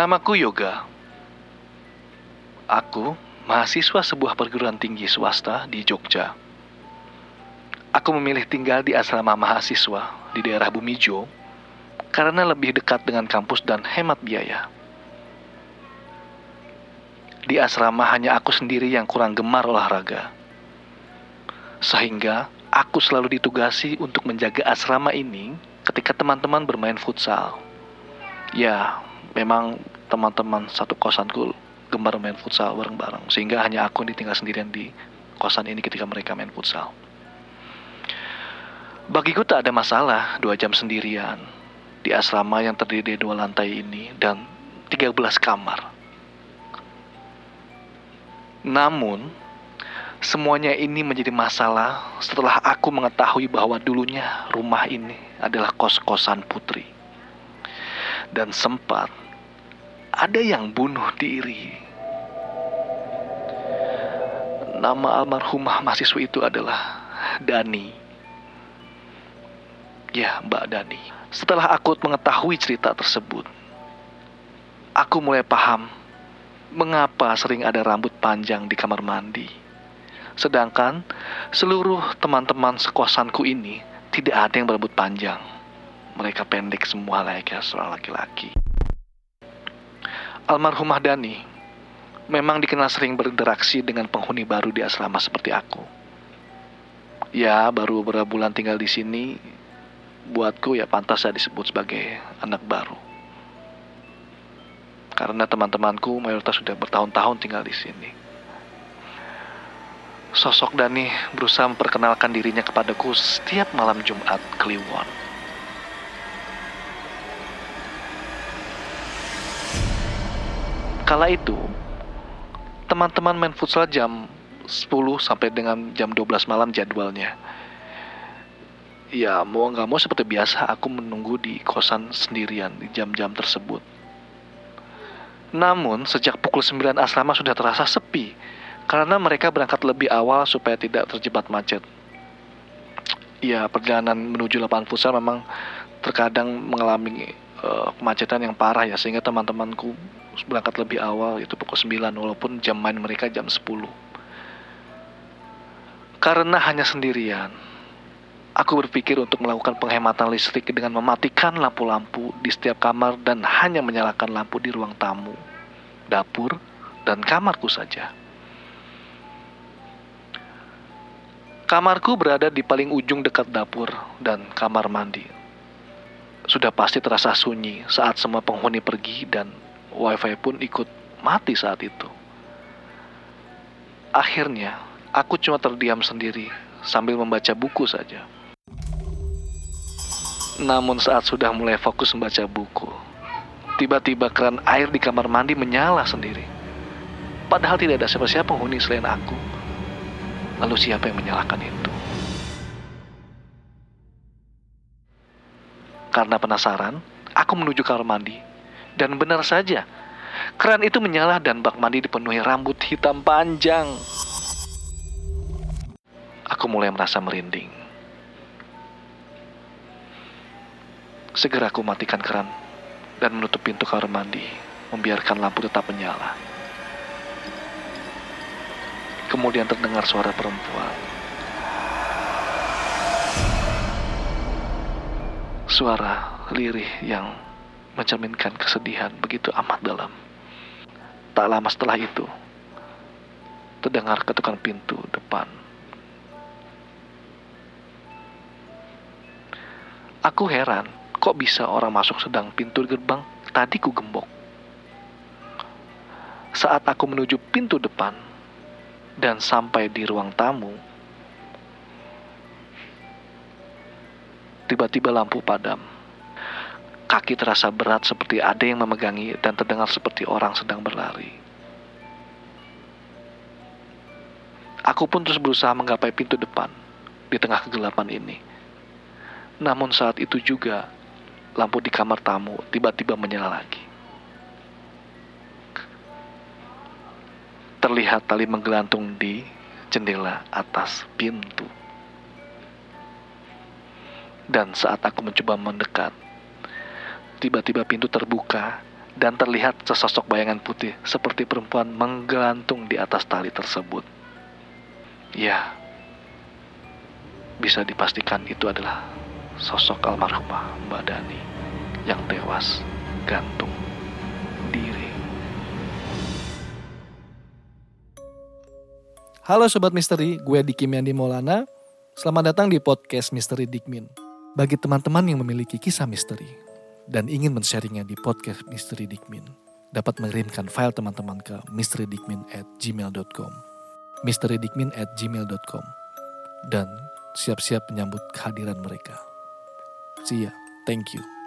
Namaku Yoga. Aku mahasiswa sebuah perguruan tinggi swasta di Jogja. Aku memilih tinggal di asrama mahasiswa di daerah Bumijo karena lebih dekat dengan kampus dan hemat biaya. Di asrama hanya aku sendiri yang kurang gemar olahraga. Sehingga aku selalu ditugasi untuk menjaga asrama ini ketika teman-teman bermain futsal. Ya, memang teman-teman satu kosanku gemar main futsal bareng-bareng sehingga hanya aku ditinggal sendirian di kosan ini ketika mereka main futsal. Bagiku tak ada masalah dua jam sendirian di asrama yang terdiri dari dua lantai ini dan 13 kamar. Namun, semuanya ini menjadi masalah setelah aku mengetahui bahwa dulunya rumah ini adalah kos-kosan putri. Dan sempat ada yang bunuh diri. Nama almarhumah mahasiswa itu adalah Dani. Ya, Mbak Dani. Setelah aku mengetahui cerita tersebut, aku mulai paham mengapa sering ada rambut panjang di kamar mandi. Sedangkan seluruh teman-teman sekosanku ini tidak ada yang berambut panjang. Mereka pendek semua layaknya seorang laki-laki. Almarhumah Dani memang dikenal sering berinteraksi dengan penghuni baru di asrama seperti aku. Ya, baru beberapa bulan tinggal di sini, buatku ya pantas saya disebut sebagai anak baru. Karena teman-temanku mayoritas sudah bertahun-tahun tinggal di sini. Sosok Dani berusaha memperkenalkan dirinya kepadaku setiap malam Jumat Kliwon. Kala itu, teman-teman main futsal jam 10 sampai dengan jam 12 malam jadwalnya ya mau nggak mau seperti biasa aku menunggu di kosan sendirian di jam-jam tersebut. Namun sejak pukul 9 asrama sudah terasa sepi karena mereka berangkat lebih awal supaya tidak terjebak macet. Ya perjalanan menuju lapangan futsal memang terkadang mengalami uh, kemacetan yang parah ya sehingga teman-temanku berangkat lebih awal itu pukul 9 walaupun jam main mereka jam 10. Karena hanya sendirian, Aku berpikir untuk melakukan penghematan listrik dengan mematikan lampu-lampu di setiap kamar dan hanya menyalakan lampu di ruang tamu, dapur, dan kamarku saja. Kamarku berada di paling ujung dekat dapur dan kamar mandi. Sudah pasti terasa sunyi saat semua penghuni pergi dan wifi pun ikut mati saat itu. Akhirnya, aku cuma terdiam sendiri sambil membaca buku saja. Namun saat sudah mulai fokus membaca buku, tiba-tiba keran air di kamar mandi menyala sendiri. Padahal tidak ada siapa-siapa penghuni selain aku. Lalu siapa yang menyalakan itu? Karena penasaran, aku menuju kamar mandi. Dan benar saja, keran itu menyala dan bak mandi dipenuhi rambut hitam panjang. Aku mulai merasa merinding. Segera aku matikan keran dan menutup pintu kamar mandi, membiarkan lampu tetap menyala. Kemudian terdengar suara perempuan. Suara lirih yang mencerminkan kesedihan begitu amat dalam. Tak lama setelah itu, terdengar ketukan pintu depan. Aku heran Kok bisa orang masuk sedang pintu gerbang? Tadi ku gembok. Saat aku menuju pintu depan dan sampai di ruang tamu, tiba-tiba lampu padam. Kaki terasa berat seperti ada yang memegangi dan terdengar seperti orang sedang berlari. Aku pun terus berusaha menggapai pintu depan di tengah kegelapan ini. Namun saat itu juga lampu di kamar tamu tiba-tiba menyala lagi. Terlihat tali menggelantung di jendela atas pintu. Dan saat aku mencoba mendekat, tiba-tiba pintu terbuka dan terlihat sesosok bayangan putih seperti perempuan menggelantung di atas tali tersebut. Ya, bisa dipastikan itu adalah sosok almarhumah Mbak Dani yang tewas gantung diri. Halo Sobat Misteri, gue Diki Miandi Maulana. Selamat datang di podcast Misteri Dikmin. Bagi teman-teman yang memiliki kisah misteri dan ingin men-sharingnya di podcast Misteri Dikmin, dapat mengirimkan file teman-teman ke misteridikmin at gmail.com misteridikmin at gmail.com dan siap-siap menyambut kehadiran mereka. See ya. Thank you.